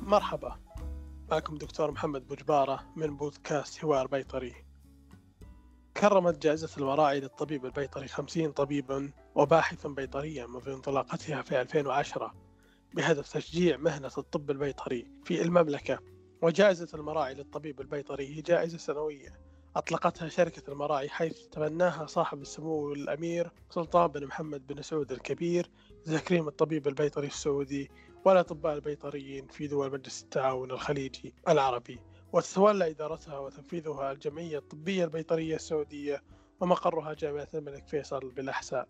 مرحبا. معكم دكتور محمد بوجبارة من بودكاست حوار بيطري. كرمت جائزة الوراعي للطبيب البيطري خمسين طبيبا وباحثا بيطريا منذ انطلاقتها في 2010 بهدف تشجيع مهنة الطب البيطري في المملكة. وجائزة المراعي للطبيب البيطري هي جائزة سنوية أطلقتها شركة المراعي حيث تبناها صاحب السمو الأمير سلطان بن محمد بن سعود الكبير تكريم الطبيب البيطري السعودي والأطباء البيطريين في دول مجلس التعاون الخليجي العربي. وتتولى إدارتها وتنفيذها الجمعية الطبية البيطرية السعودية ومقرها جامعة الملك فيصل بالأحساء.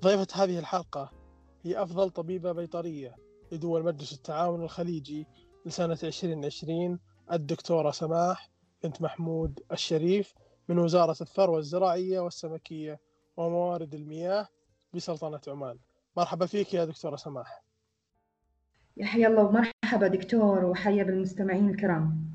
ضيفة هذه الحلقة هي أفضل طبيبة بيطرية لدول مجلس التعاون الخليجي لسنة 2020 الدكتورة سماح بنت محمود الشريف من وزارة الثروة الزراعية والسمكية وموارد المياه بسلطنة عمان. مرحبا فيك يا دكتورة سماح. يا حيا الله ومرحبا دكتور وحيا بالمستمعين الكرام.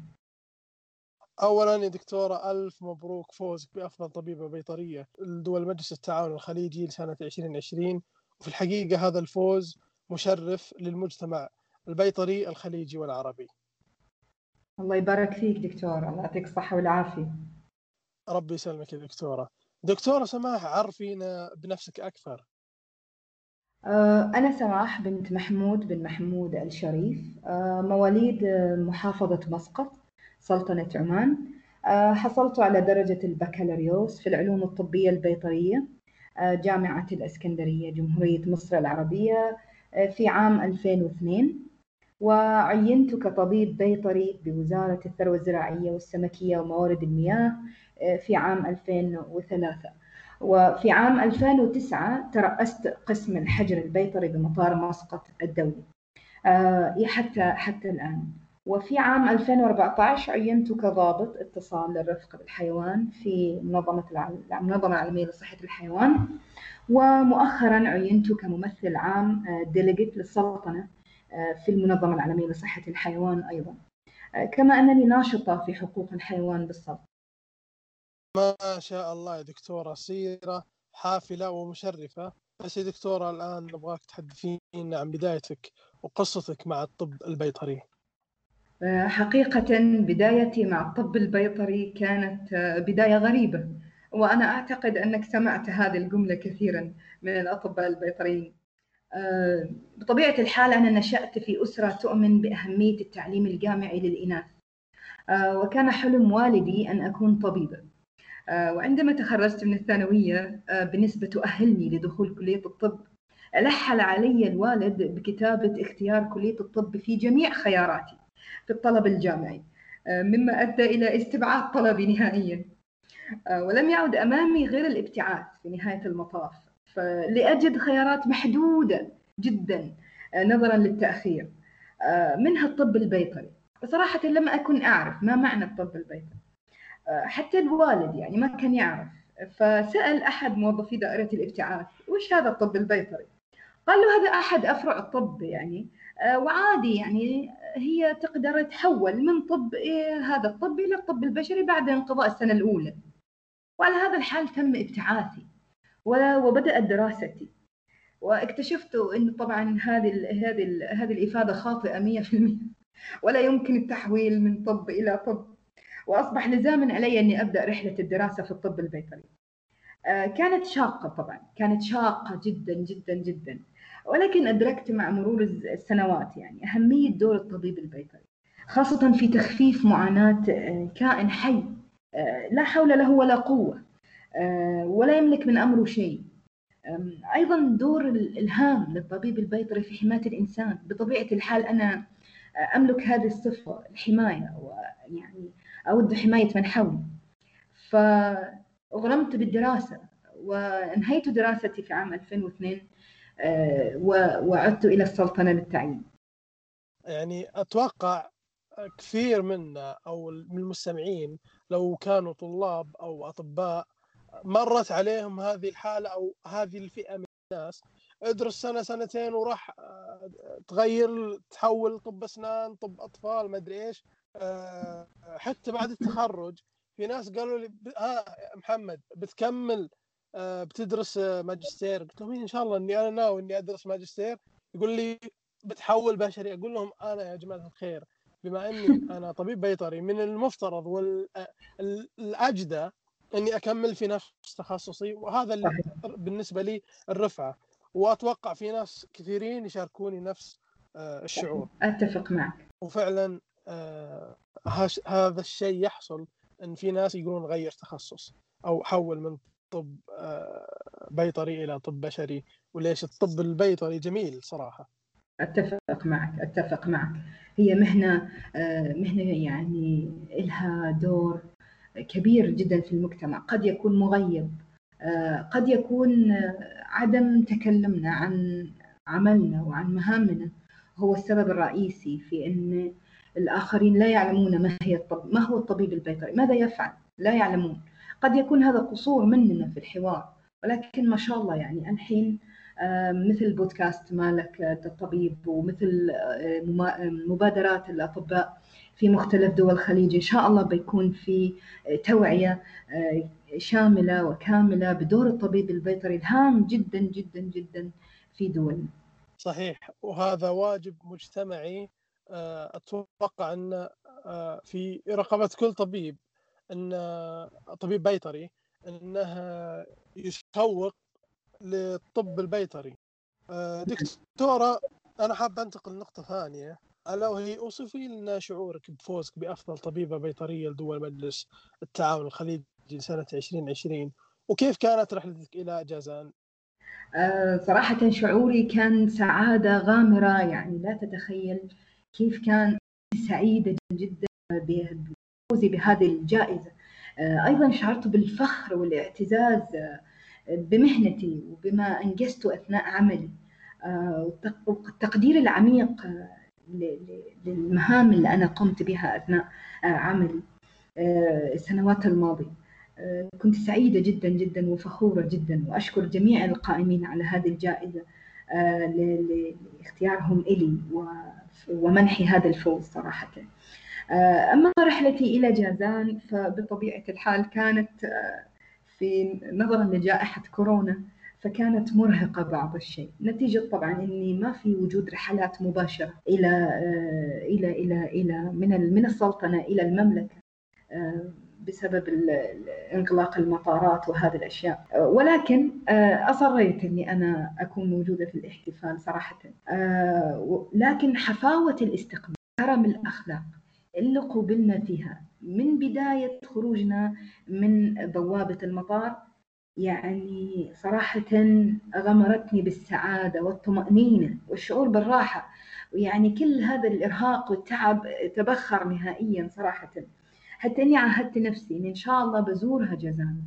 اولا يا دكتورة ألف مبروك فوزك بأفضل طبيبة بيطرية. لدول مجلس التعاون الخليجي لسنة 2020 وفي الحقيقة هذا الفوز مشرف للمجتمع البيطري الخليجي والعربي. الله يبارك فيك دكتور الله يعطيك الصحة والعافية. ربي يسلمك يا دكتورة. دكتورة سماح عرفينا بنفسك أكثر. آه، أنا سماح بنت محمود بن محمود الشريف آه، مواليد محافظة مسقط سلطنة عمان. آه، حصلت على درجة البكالوريوس في العلوم الطبية البيطرية جامعة الإسكندرية جمهورية مصر العربية في عام 2002 وعينت كطبيب بيطري بوزارة الثروة الزراعية والسمكية وموارد المياه في عام 2003 وفي عام 2009 ترأست قسم الحجر البيطري بمطار مسقط الدولي آه، حتى حتى الآن. وفي عام 2014 عينت كضابط اتصال للرفق بالحيوان في منظمة المنظمة العالمية لصحة الحيوان. ومؤخرا عينت كممثل عام ديليجيت آه، للسلطنة آه، في المنظمة العالمية لصحة الحيوان أيضا. كما أنني ناشطة في حقوق الحيوان بالسلطنة ما شاء الله يا دكتورة سيرة حافلة ومشرفة. بس يا دكتورة الآن نبغاك تحدثينا عن بدايتك وقصتك مع الطب البيطري. آه، حقيقة بدايتي مع الطب البيطري كانت آه، بداية غريبة. وأنا أعتقد أنك سمعت هذه الجملة كثيرا من الأطباء البيطريين. آه، بطبيعة الحال أنا نشأت في أسرة تؤمن بأهمية التعليم الجامعي للإناث. وكان حلم والدي أن أكون طبيبة. آه، وعندما تخرجت من الثانوية آه، بنسبة تؤهلني لدخول كلية الطب لحل علي الوالد بكتابة اختيار كلية الطب في جميع خياراتي في الطلب الجامعي آه، مما أدى إلى استبعاد طلبي نهائيا. ولم يعد أمامي غير الابتعاث في نهاية المطاف. فلأجد خيارات محدودة جدا نظرا للتأخير. منها الطب البيطري. بصراحة لم أكن أعرف ما معنى الطب البيطري. حتى الوالد يعني ما كان يعرف. فسأل أحد موظفي دائرة الابتعاث وش هذا الطب البيطري؟ قال له هذا أحد أفرع الطب يعني. آه، وعادي يعني هي تقدر تحول من طب هذا الطب إلى الطب البشري بعد انقضاء السنة الأولى. وعلى هذا الحال تم ابتعاثي. وبدأت دراستي. واكتشفت أن طبعا هذه هذه هذه الإفادة خاطئة 100% ولا يمكن التحويل من طب إلى طب. وأصبح لزاما علي أني أبدأ رحلة الدراسة في الطب البيطري. آه، كانت شاقة طبعا، كانت شاقة جدا جدا جدا. ولكن أدركت مع مرور السنوات يعني أهمية دور الطبيب البيطري، خاصة في تخفيف معاناة آه، كائن حي آه، لا حول له ولا قوة. ولا يملك من أمره شيء. أيضا دور الهام للطبيب البيطري في حماية الإنسان، بطبيعة الحال أنا أملك هذه الصفة الحماية ويعني أود حماية من حولي. فأغرمت بالدراسة وانهيت دراستي في عام 2002 آه، وعدت إلى السلطنة للتعيين. يعني أتوقع كثير منا أو من المستمعين لو كانوا طلاب أو أطباء مرت عليهم هذه الحالة أو هذه الفئة من الناس. ادرس سنة سنتين وراح آه، تغير تحول طب أسنان طب أطفال ما أدري إيش. آه، حتى بعد التخرج في ناس قالوا لي ها محمد بتكمل آه، بتدرس ماجستير. قلت لهم إن شاء الله إني أنا ناوي إني أدرس ماجستير. يقول لي بتحول بشري. أقول لهم أنا يا جماعة الخير بما إني أنا طبيب بيطري من المفترض والاجدى إني أكمل في نفس تخصصي وهذا اللي بالنسبة لي الرفعة. وأتوقع في ناس كثيرين يشاركوني نفس آه، الشعور. أتفق معك. وفعلا آه، هذا الشيء يحصل إن في ناس يقولون غير تخصص أو حول من طب آه، بيطري إلى طب بشري وليش الطب البيطري جميل صراحة. أتفق معك أتفق معك. هي مهنة مهنة يعني لها دور كبير جدا في المجتمع. قد يكون مغيب. قد يكون عدم تكلمنا عن عملنا وعن مهامنا. هو السبب الرئيسي في إن الآخرين لا يعلمون ما هي الطب ما هو الطبيب البيطري؟ ماذا يفعل؟ لا يعلمون. قد يكون هذا قصور مننا في الحوار. ولكن ما شاء الله يعني الحين مثل بودكاست مالك الطبيب ومثل مبادرات الأطباء في مختلف دول الخليج. إن شاء الله بيكون في توعية شاملة وكاملة بدور الطبيب البيطري الهام جدا جدا جدا في دولنا. صحيح. وهذا واجب مجتمعي. آه، أتوقع أن آه، في رقبه كل طبيب آه، طبيب بيطري أنه يسوق للطب البيطري. دكتورة أنا حاب أنتقل لنقطة ثانية. ألا وهي اوصفي لنا شعورك بفوزك بأفضل طبيبة بيطرية لدول مجلس التعاون الخليجي سنة 2020 وكيف كانت رحلتك إلى جازان؟ آه، صراحة شعوري كان سعادة غامرة يعني لا تتخيل كيف كان سعيدة جدا بفوزي بهذه الجائزة آه، أيضا شعرت بالفخر والاعتزاز آه، بمهنتي وبما أنجزته أثناء عملي والتقدير العميق للمهام اللي أنا قمت بها أثناء عملي السنوات الماضية. كنت سعيدة جدا جدا وفخورة جدا. وأشكر جميع القائمين على هذه الجائزة آه، لاختيارهم إلي ومنحي هذا الفوز صراحة. آه، أما رحلتي إلى جازان فبطبيعة الحال كانت آه، في نظرا لجائحة كورونا. فكانت مرهقة بعض الشيء. نتيجة طبعا أني ما في وجود رحلات مباشرة إلى إلى إلى إلى من من السلطنة إلى المملكة بسبب انغلاق المطارات وهذه الأشياء. ولكن آه، أصريت إني أنا أكون موجودة في الاحتفال صراحة. آه، لكن حفاوة الاستقبال كرم الأخلاق اللي قوبلنا فيها من بداية خروجنا من بوابة المطار يعني صراحة غمرتني بالسعادة والطمأنينة والشعور بالراحة. ويعني كل هذا الإرهاق والتعب تبخر نهائيا صراحة. حتى إني عهدت نفسي اني إن شاء الله بزورها جازان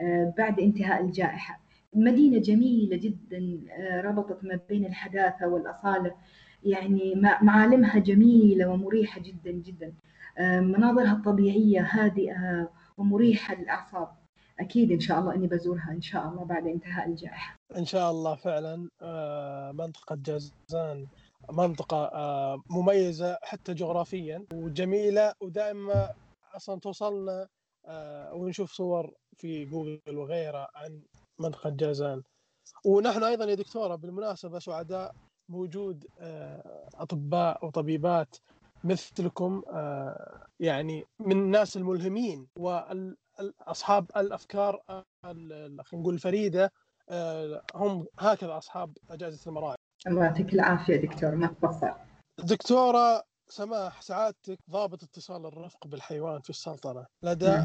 آه، بعد انتهاء الجائحة. مدينة جميلة جدا آه، ربطت ما بين الحداثة والأصالة. يعني معالمها جميلة ومريحة جدا جدا. آه، مناظرها الطبيعية هادئة ومريحة للأعصاب. أكيد إن شاء الله إني بزورها إن شاء الله بعد انتهاء الجائحة. إن شاء الله فعلا منطقة جازان منطقة مميزة حتى جغرافيا وجميلة ودائما أصلا توصلنا آه، ونشوف صور في جوجل وغيرها عن منطقة جازان. ونحن أيضا يا دكتورة بالمناسبة سعداء بوجود آه، أطباء وطبيبات مثلكم آه، يعني من الناس الملهمين واصحاب الأفكار خلينا نقول الفريدة هم هكذا أصحاب جائزه المراعي. الله يعطيك العافية دكتور ما تقصر. دكتورة سماح سعادتك ضابط اتصال الرفق بالحيوان في السلطنة لدى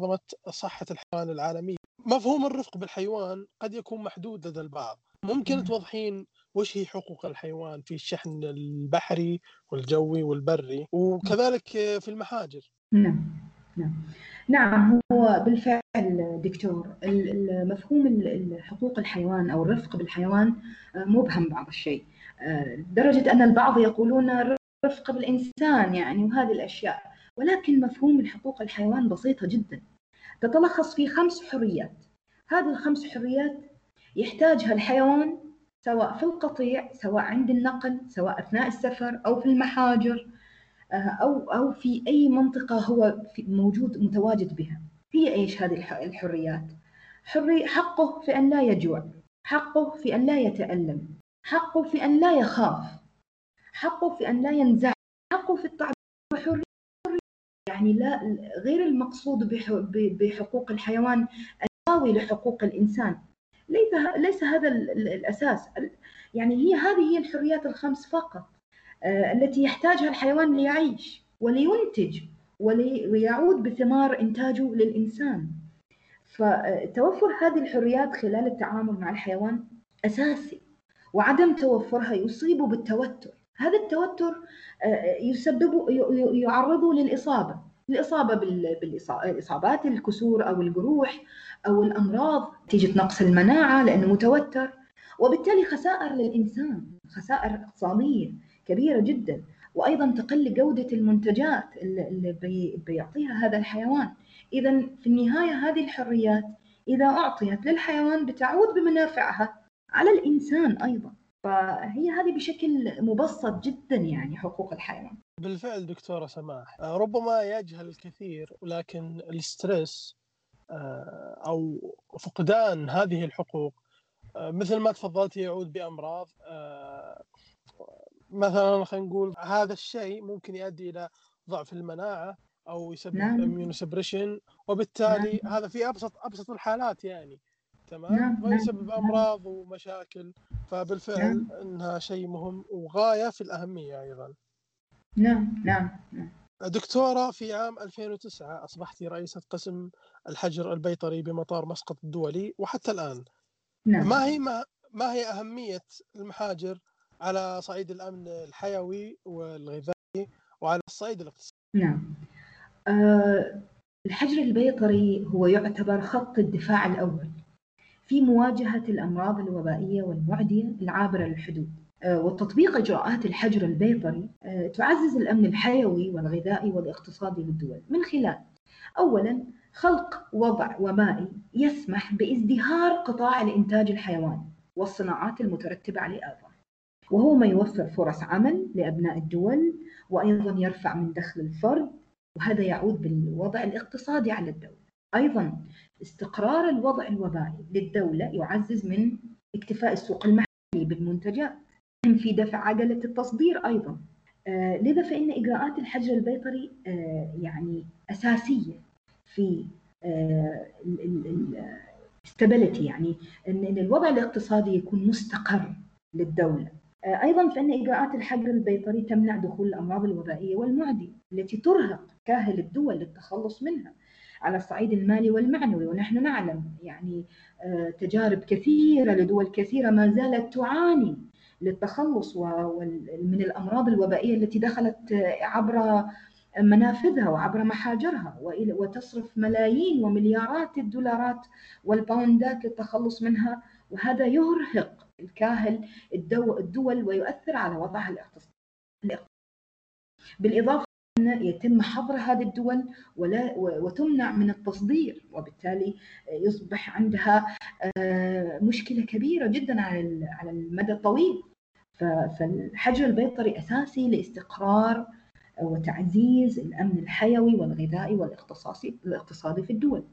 منظمة صحة الحيوان العالمية. مفهوم الرفق بالحيوان قد يكون محدود لدى البعض. ممكن توضحين وش هي حقوق الحيوان في الشحن البحري والجوي والبري وكذلك في المحاجر؟ نعم. نعم. نعم هو بالفعل دكتور مفهوم حقوق الحيوان أو الرفق بالحيوان مبهم بعض الشيء. لدرجة أن البعض يقولون رفق بالإنسان يعني وهذه الأشياء. ولكن مفهوم الحقوق الحيوان بسيطة جدا. تتلخص في خمس حريات. هذه الخمس حريات يحتاجها الحيوان سواء في القطيع سواء عند النقل سواء أثناء السفر أو في المحاجر. آه، أو أو في أي منطقة هو موجود متواجد بها. هي إيش هذه الحريات؟ حري حقه في أن لا يجوع. حقه في أن لا يتألم. حقه في أن لا يخاف. حقه في أن لا ينزع. حقه في التعبير بحرية يعني لا غير المقصود بحقوق الحيوان المساوي لحقوق الإنسان. ليس ليس هذا الأساس. يعني هي هذه هي الحريات الخمس فقط. التي يحتاجها الحيوان ليعيش ولينتج ويعود بثمار إنتاجه للإنسان. فتوفر هذه الحريات خلال التعامل مع الحيوان أساسي وعدم توفرها يصيبه بالتوتر. هذا التوتر آه، يسبب يعرضه للإصابة الإصابة بالإصابات الكسور أو الجروح أو الأمراض. نتيجة نقص المناعة لأنه متوتر وبالتالي خسائر للإنسان خسائر اقتصادية. كبيرة جدا وأيضا تقل جودة المنتجات اللي بيعطيها هذا الحيوان. إذا في النهاية هذه الحريات إذا أعطيت للحيوان بتعود بمنافعها على الإنسان أيضا. فهي هذه بشكل مبسط جدا يعني حقوق الحيوان. بالفعل دكتورة سماح آه، ربما يجهل الكثير ولكن ال stress آه، أو فقدان هذه الحقوق آه، مثل ما تفضلت يعود بأمراض مثلا خلينا نقول هذا الشيء ممكن يؤدي إلى ضعف المناعة أو يسبب نعم. immunosuppression وبالتالي نعم. هذا في أبسط أبسط الحالات يعني تمام نعم. ويسبب نعم. أمراض ومشاكل فبالفعل نعم. إنها شيء مهم وغاية في الأهمية أيضا. نعم نعم نعم. دكتورة في عام 2009 أصبحت رئيسة قسم الحجر البيطري بمطار مسقط الدولي وحتى الآن نعم. ما هي ما, ما هي أهمية المحاجر على صعيد الأمن الحيوي والغذائي وعلى الصعيد الاقتصادي. نعم. أه الحجر البيطري هو يعتبر خط الدفاع الأول في مواجهة الأمراض الوبائية والمعدية العابرة للحدود. آه، وتطبيق إجراءات الحجر البيطري آه، تعزز الأمن الحيوي والغذائي والاقتصادي للدول. من خلال أولا خلق وضع وبائي يسمح بازدهار قطاع الإنتاج الحيواني والصناعات المترتبة عليه أيضا. وهو ما يوفر فرص عمل لأبناء الدول وأيضا يرفع من دخل الفرد وهذا يعود بالوضع الاقتصادي على الدولة. أيضا استقرار الوضع الوبائي للدولة يعزز من اكتفاء السوق المحلي بالمنتجات في دفع عجلة التصدير أيضا. آه لذا فإن إجراءات الحجر البيطري آه يعني أساسية في الاستابيليتي آه يعني أن الوضع الاقتصادي يكون مستقر للدولة. أيضا فإن إجراءات الحجر البيطري تمنع دخول الأمراض الوبائية والمعدية التي ترهق كاهل الدول للتخلص منها على الصعيد المالي والمعنوي ونحن نعلم يعني آه، تجارب كثيرة لدول كثيرة ما زالت تعاني للتخلص من الأمراض الوبائية التي دخلت عبر منافذها وعبر محاجرها وتصرف ملايين ومليارات الدولارات والباوندات للتخلص منها وهذا يرهق الكاهل الدول ويؤثر على وضعها الاقتصادي بالإضافة يتم حظر هذه الدول ولا وتمنع من التصدير وبالتالي يصبح عندها آه، مشكلة كبيرة جدا على على المدى الطويل فالحجر البيطري أساسي لاستقرار وتعزيز الأمن الحيوي والغذائي والاقتصادي الاقتصادي في الدول.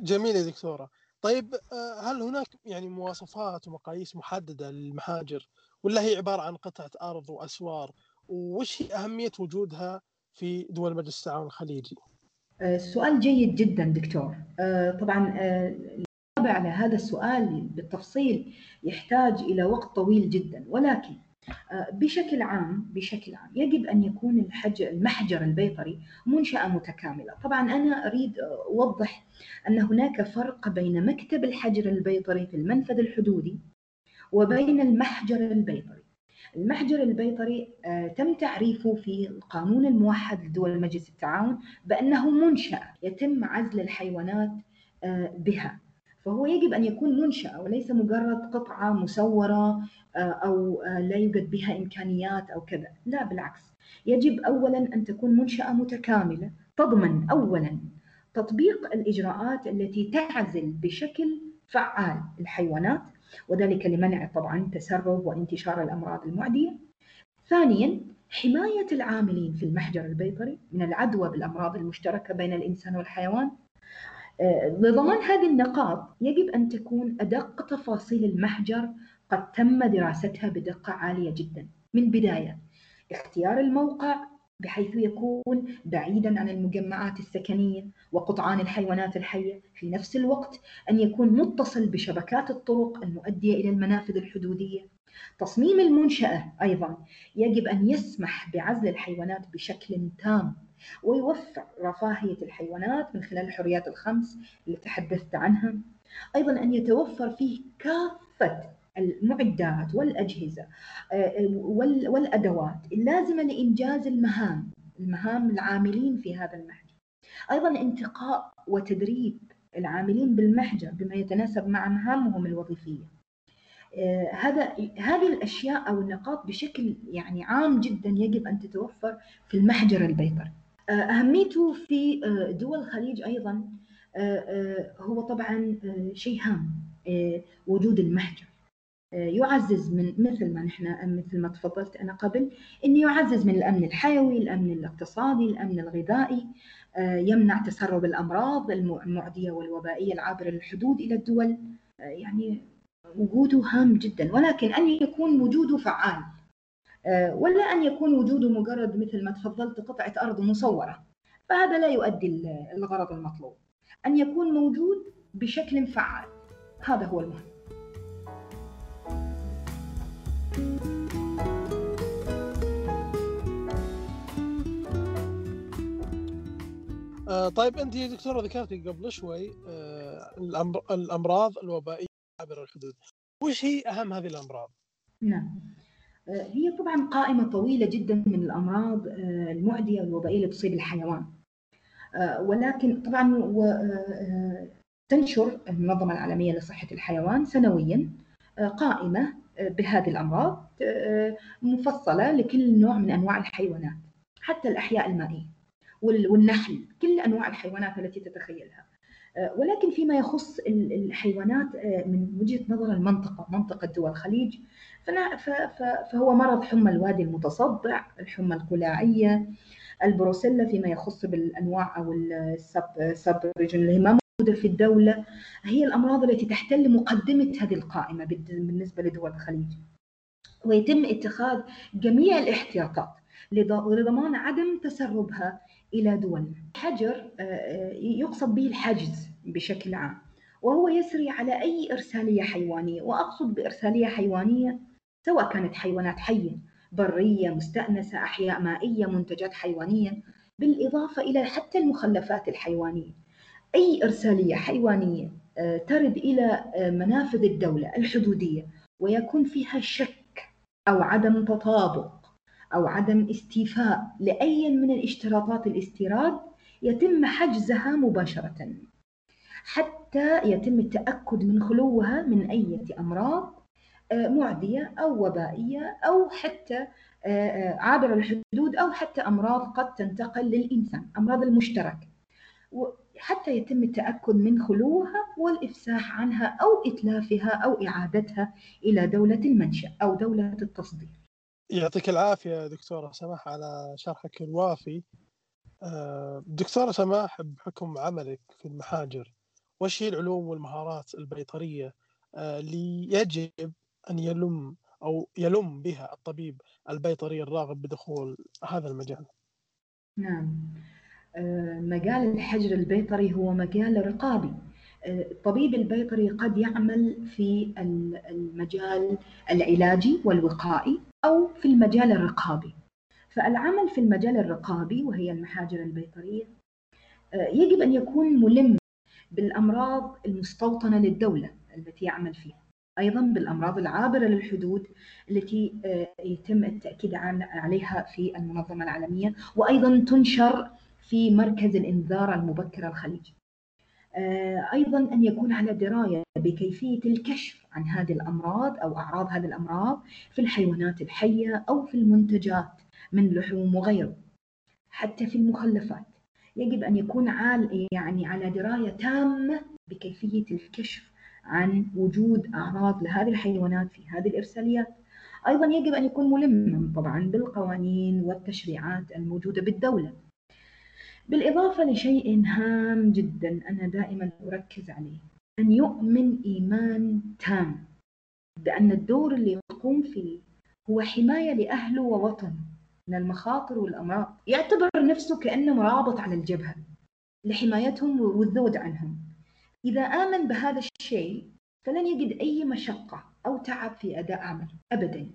جميل يا دكتورة. طيب آه، هل هناك يعني مواصفات ومقاييس محددة للمحاجر ولا هي عبارة عن قطعة أرض وأسوار؟ وش هي أهمية وجودها في دول مجلس التعاون الخليجي؟ آه، سؤال جيد جدا دكتور آه، طبعا الإجابة على هذا السؤال بالتفصيل يحتاج إلى وقت طويل جدا ولكن بشكل عام بشكل عام يجب أن يكون الحج المحجر البيطري منشأة متكاملة، طبعا أنا أريد أوضح أن هناك فرق بين مكتب الحجر البيطري في المنفذ الحدودي وبين المحجر البيطري. المحجر البيطري آه، تم تعريفه في القانون الموحد لدول مجلس التعاون بأنه منشأة يتم عزل الحيوانات آه، بها فهو يجب أن يكون منشأة وليس مجرد قطعة مسورة آه، أو لا يوجد بها إمكانيات أو كذا. لا بالعكس. يجب أولا أن تكون منشأة متكاملة. تضمن أولا تطبيق الإجراءات التي تعزل بشكل فعال الحيوانات وذلك لمنع طبعا تسرب وانتشار الأمراض المعدية. ثانيا حماية العاملين في المحجر البيطري من العدوى بالأمراض المشتركة بين الإنسان والحيوان. لضمان هذه النقاط يجب أن تكون أدق تفاصيل المحجر قد تم دراستها بدقة عالية جدا. من بداية اختيار الموقع بحيث يكون بعيدا عن المجمعات السكنية وقطعان الحيوانات الحية في نفس الوقت أن يكون متصل بشبكات الطرق المؤدية إلى المنافذ الحدودية. تصميم المنشأة أيضا يجب أن يسمح بعزل الحيوانات بشكل تام. ويوفر رفاهية الحيوانات من خلال الحريات الخمس اللي تحدثت عنها. أيضا أن يتوفر فيه كافة المعدات والأجهزة آه، والأدوات اللازمة لإنجاز المهام المهام العاملين في هذا المحجر أيضا انتقاء وتدريب العاملين بالمحجر بما يتناسب مع مهامهم الوظيفية. آه، هذا هذه الأشياء أو النقاط بشكل يعني عام جدا يجب أن تتوفر في المحجر البيطري. آه، أهميته في دول الخليج أيضا هو طبعا شيء هام وجود المحجر يعزز من مثل ما نحن مثل ما تفضلت أنا قبل إنه يعزز من الأمن الحيوي، الأمن الاقتصادي، الأمن الغذائي، آه، يمنع تسرب الأمراض المعدية والوبائية العابرة للحدود إلى الدول، آه، يعني وجوده هام جدا ولكن أن يكون وجوده فعال. آه، ولا أن يكون وجوده مجرد مثل ما تفضلت قطعة أرض مصورة. فهذا لا يؤدي الغرض المطلوب. أن يكون موجود بشكل فعال. هذا هو المهم. آه طيب أنت دكتورة ذكرتي قبل شوي آه الأمراض الوبائية عبر الحدود. وش هي أهم هذه الأمراض؟ نعم. آه هي طبعا قائمة طويلة جدا من الأمراض آه المعدية والوبائيه اللي تصيب الحيوان. آه ولكن طبعا آه، تنشر المنظمة العالمية لصحة الحيوان سنويا آه، قائمة بهذه الأمراض مفصلة لكل نوع من أنواع الحيوانات حتى الأحياء المائية والنحل كل أنواع الحيوانات التي تتخيلها. ولكن فيما يخص الحيوانات من وجهة نظر المنطقة منطقة دول الخليج فهو مرض حمى الوادي المتصدع الحمى القلاعيه البروسيلا فيما يخص بالأنواع أو السب سب اللي ما موجودة في الدولة هي الأمراض التي تحتل مقدمة هذه القائمة بالنسبة لدول الخليج. ويتم اتخاذ جميع الاحتياطات لضمان عدم تسربها إلى دولنا. الحجر آه، آه، يقصد به الحجز بشكل عام وهو يسري على أي إرسالية حيوانية وأقصد بإرسالية حيوانية سواء كانت حيوانات حية برية مستأنسة أحياء مائية منتجات حيوانية بالإضافة إلى حتى المخلفات الحيوانية أي إرسالية حيوانية آه، ترد إلى منافذ الدولة الحدودية ويكون فيها شك أو عدم تطابق أو عدم استيفاء لأي من الاشتراطات الاستيراد يتم حجزها مباشرة. حتى يتم التأكد من خلوها من أي أمراض آه، معدية أو وبائية أو حتى عابرة الحدود أو حتى أمراض قد تنتقل للإنسان أمراض المشتركة حتى يتم التأكد من خلوها والإفساح عنها أو إتلافها أو إعادتها إلى دولة المنشأ أو دولة التصدير. يعطيك العافية دكتورة سماح على شرحك الوافي. آه، دكتورة سماح بحكم عملك في المحاجر وش هي العلوم والمهارات البيطرية آه، اللي يجب أن يلم أو يلم بها الطبيب البيطري الراغب بدخول هذا المجال؟ نعم. مجال الحجر البيطري هو مجال رقابي. الطبيب البيطري قد يعمل في المجال العلاجي والوقائي أو في المجال الرقابي. فالعمل في المجال الرقابي وهي المحاجر البيطرية يجب أن يكون ملم بالأمراض المستوطنة للدولة التي يعمل فيها. أيضا بالأمراض العابرة للحدود التي يتم التأكيد عليها في المنظمة العالمية وأيضا تنشر في مركز الإنذار المبكر الخليجي. آه، أيضا أن يكون على دراية بكيفية الكشف عن هذه الأمراض أو أعراض هذه الأمراض في الحيوانات الحية أو في المنتجات من لحوم وغيره. حتى في المخلفات. يجب أن يكون عال يعني على دراية تامة بكيفية الكشف عن وجود أعراض لهذه الحيوانات في هذه الإرساليات. أيضا يجب أن يكون ملما طبعا بالقوانين والتشريعات الموجودة بالدولة. بالإضافة لشيء هام جدا أنا دائما أركز عليه. أن يؤمن إيمان تام بأن الدور اللي يقوم فيه هو حماية لأهله ووطنه من المخاطر والأمراض. يعتبر نفسه كأنه مرابط على الجبهة لحمايتهم والذود عنهم. إذا آمن بهذا الشيء فلن يجد أي مشقة أو تعب في أداء عمله أبدا.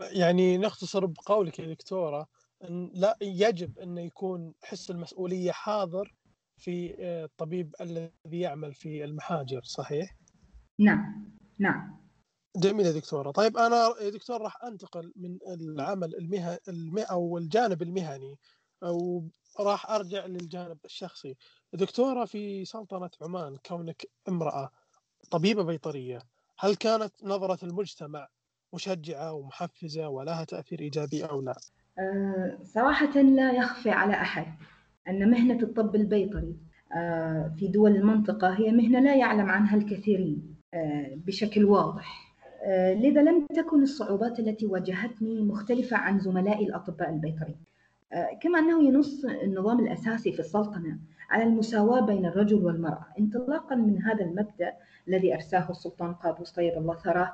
يعني نختصر بقولك يا دكتورة أن لا يجب أن يكون حس المسؤولية حاضر في آه، الطبيب الذي يعمل في المحاجر صحيح؟ نعم نعم جميل يا دكتورة طيب أنا يا دكتور راح أنتقل من العمل المهني أو الجانب المهني أو راح أرجع للجانب الشخصي دكتورة في سلطنة عمان كونك امرأة طبيبة بيطرية هل كانت نظرة المجتمع مشجعة ومحفزة ولها تأثير إيجابي أو لا؟ أه صراحة لا يخفى على أحد أن مهنة الطب البيطري أه في دول المنطقة هي مهنة لا يعلم عنها الكثيرين أه بشكل واضح. أه لذا لم تكن الصعوبات التي واجهتني مختلفة عن زملائي الأطباء البيطريين كما أنه ينص النظام الأساسي في السلطنة على المساواة بين الرجل والمرأة. انطلاقا من هذا المبدأ الذي أرساه السلطان قابوس طيب الله ثراه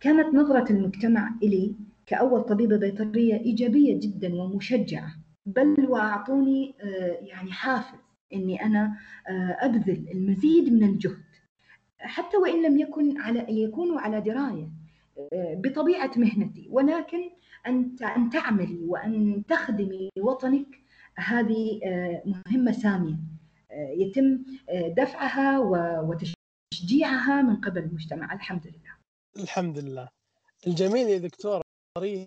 كانت نظرة المجتمع إلي كأول طبيبة بيطرية إيجابية جدا ومشجعة. بل وأعطوني يعني حافز إني أنا أبذل المزيد من الجهد. حتى وإن لم يكن على يكونوا على دراية بطبيعة مهنتي. ولكن أن أن تعملي وأن تخدمي وطنك هذه مهمة سامية. يتم دفعها وتشجيعها من قبل المجتمع. الحمد لله. الحمد لله. الجميل يا دكتور طريف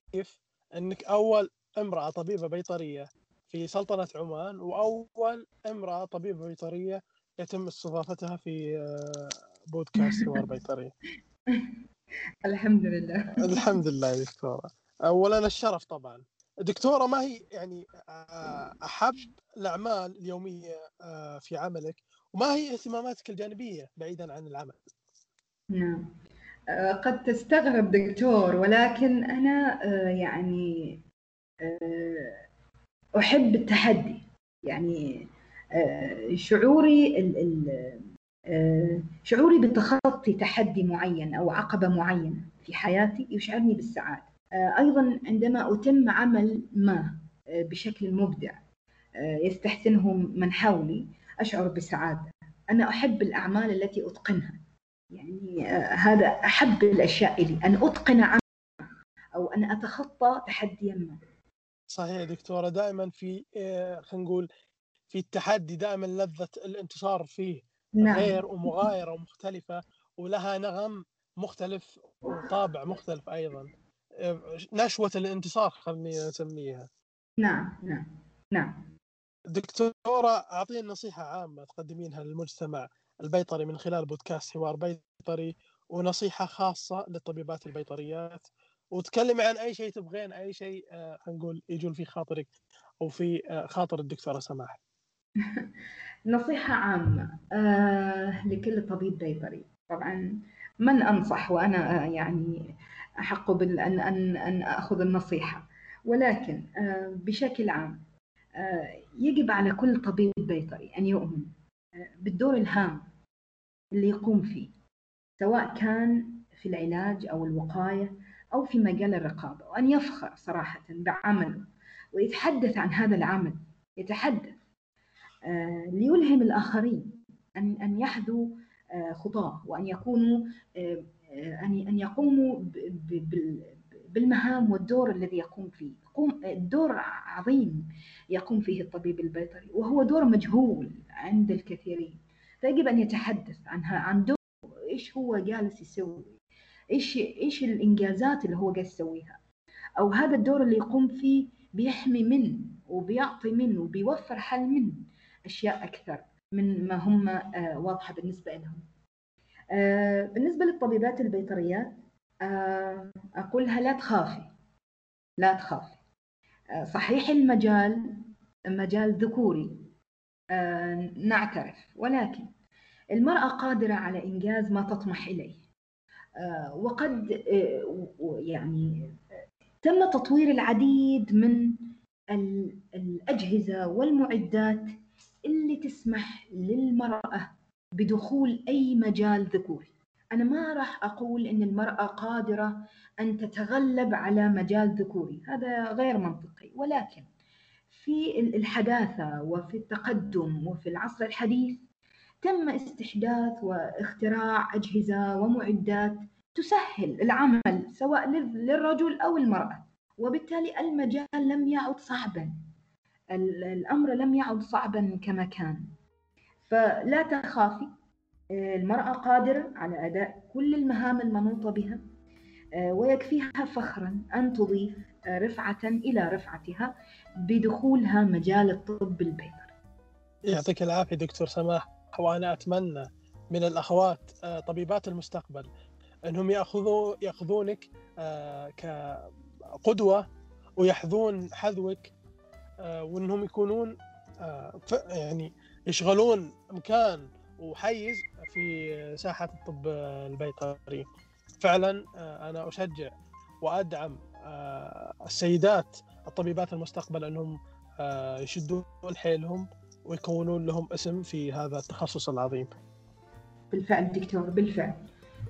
إنك أول امرأة طبيبة بيطرية في سلطنة عمان وأول امرأة طبيبة بيطرية يتم استضافتها في بودكاست حوار بيطري. الحمد لله. الحمد لله يا دكتورة. اولا الشرف طبعا. دكتورة ما هي يعني أحب الأعمال اليومية في عملك وما هي اهتماماتك الجانبية بعيدا عن العمل؟ نعم. قد تستغرب دكتور ولكن أنا يعني أحب التحدي. يعني شعوري شعوري بتخطي تحدي معين أو عقبة معينة في حياتي يشعرني بالسعادة. أيضا عندما أتم عمل ما بشكل مبدع يستحسنه من حولي أشعر بسعادة. أنا أحب الأعمال التي أتقنها. يعني هذا أحب الأشياء لي أن أتقن عمل أو أن أتخطى تحديا ما. صحيح يا دكتورة دائما في خلينا نقول في التحدي دائما لذة الانتصار فيه نعم. غير ومغايرة ومختلفة ولها نغم مختلف وطابع مختلف أيضا. نشوة الانتصار خلني أسميها. نعم نعم نعم. دكتورة أعطينا نصيحة عامة تقدمينها للمجتمع البيطري من خلال بودكاست حوار بيطري ونصيحة خاصة للطبيبات البيطريات. وتكلمي عن أي شيء تبغين أي شيء خلينا نقول يجول في خاطرك أو في خاطر الدكتورة سماح نصيحة عامة آه لكل طبيب بيطري طبعا من أنصح وأنا يعني أحق بال أن أن أن أخذ النصيحة. ولكن آه بشكل عام آه يجب على كل طبيب بيطري أن يؤمن بالدور الهام اللي يقوم فيه سواء كان في العلاج أو الوقاية أو في مجال الرقابة وأن يفخر صراحة بعمله ويتحدث عن هذا العمل يتحدث آه ليلهم الآخرين أن أن يحذوا آه خطاه وأن يكونوا آه أن أن يقوموا بالمهام والدور الذي يقوم فيه. يقوم دور عظيم يقوم فيه الطبيب البيطري وهو دور مجهول عند الكثيرين. فيجب أن يتحدث عنها عن دور إيش هو جالس يسوي. إيش إيش الإنجازات اللي هو جالس يسويها؟ أو هذا الدور اللي يقوم فيه بيحمي من وبيعطي من وبيوفر حل من أشياء أكثر من ما هم واضحة بالنسبة لهم. بالنسبة للطبيبات البيطريات أقولها لا تخافي. لا تخافي. صحيح المجال مجال ذكوري نعترف ولكن المرأة قادرة على إنجاز ما تطمح إليه. وقد يعني تم تطوير العديد من الأجهزة والمعدات اللي تسمح للمرأة بدخول أي مجال ذكوري. أنا ما راح أقول إن المرأة قادرة أن تتغلب على مجال ذكوري هذا غير منطقي. ولكن في الحداثة وفي التقدم وفي العصر الحديث تم استحداث واختراع أجهزة ومعدات تسهل العمل سواء للرجل أو المرأة وبالتالي المجال لم يعد صعبا. الأمر لم يعد صعبا كما كان. فلا تخافي المرأة قادرة على أداء كل المهام المنوطة بها ويكفيها فخرا أن تضيف رفعة إلى رفعتها بدخولها مجال الطب البيطري. يعطيك العافية دكتور سماح. وأنا أتمنى من الأخوات طبيبات المستقبل أنهم يأخذوا يأخذونك كقدوة ويحذون حذوك وأنهم يكونون يعني يشغلون مكان وحيز في ساحة الطب البيطري. فعلا أنا أشجع وأدعم السيدات الطبيبات المستقبل أنهم يشدون حيلهم ويكونون لهم اسم في هذا التخصص العظيم. بالفعل دكتور بالفعل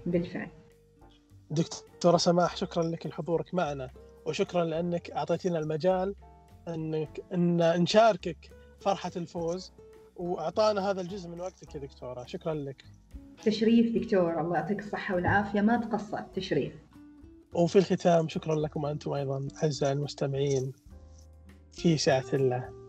بالفعل. دكتورة سماح شكرا لك لحضورك معنا وشكرا لأنك أعطيتنا المجال أنك أن نشاركك فرحة الفوز وأعطانا هذا الجزء من وقتك يا دكتورة. شكرا لك. تشريف دكتور الله يعطيك الصحة والعافية. ما تقصر تشريف. وفي الختام شكرا لكم أنتم أيضا أعزائي المستمعين في سعه الله.